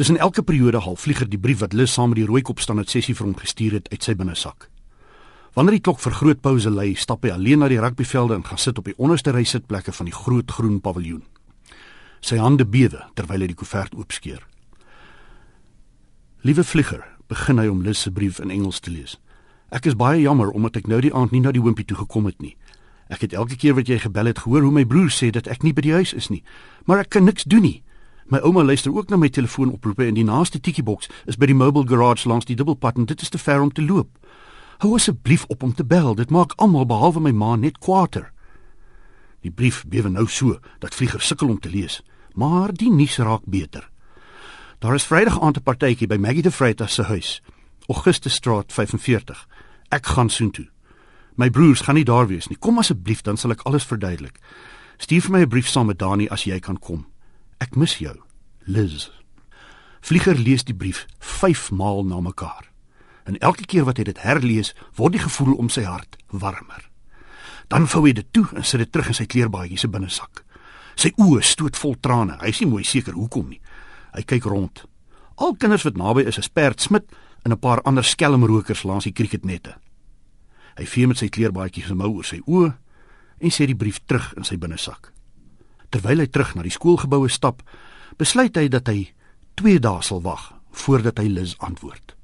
Tussen elke periode haal vlieger die brief wat Liz saam met die rooikop standaard sessie vir hom gestuur het uit sy binnesak. Wanneer die klok vir groot pouse lui, stap hy alleen na die rugbyvelde en gaan sit op die onderste ry sitplekke van die groot groen paviljoen. Sy hande bewe terwyl hy die koevert oopskeur. Liewe vlieger, begin hy om Liz se brief in Engels te lees. Ek is baie jammer omdat ek nou die aand nie na die hoompie toe gekom het nie. Ek het elke keer wat jy gebel het gehoor hoe my broer sê dat ek nie by die huis is nie, maar ek kan niks doen nie. My ouma luister ook na my telefoonoproepe en die naaste tikkieboks is by die mobile garage langs die dubbelpad en dit is te ver om te loop. Hou asseblief op om te bel. Dit maak almal behalwe my ma net kwaader. Die brief bewe nou so dat Vlieger sukkel om te lees, maar die nuus raak beter. Daar is Vrydag aand 'n partytjie by Maggie de Vreitas se huis, Augustusstraat 45. Ek gaan soontoe. My broers gaan nie daar wees nie. Kom asseblief, dan sal ek alles verduidelik. Stuur vir my 'n brief saam met Dani as jy kan kom. Ek mis jou, Liz. Vlieger lees die brief 5 maal na mekaar en elke keer wat hy dit herlees, word die gevoel om sy hart warmer. Dan vou hy dit toe en sit dit terug in sy kleerbaadjie se binnesak. Sy oë stoot vol trane. Hy is nie mooi seker hoekom nie. Hy kyk rond. Al kinders wat naby is, is Perd Smit en 'n paar ander skelmrokers langs die krieketnette. Hy vee met sy kleerbaadjie se mou oor sy oë en sê die brief terug in sy binnesak. Terwyl hy terug na die skoolgeboue stap, besluit hy dat hy 2 dae sal wag voordat hy Liz antwoord.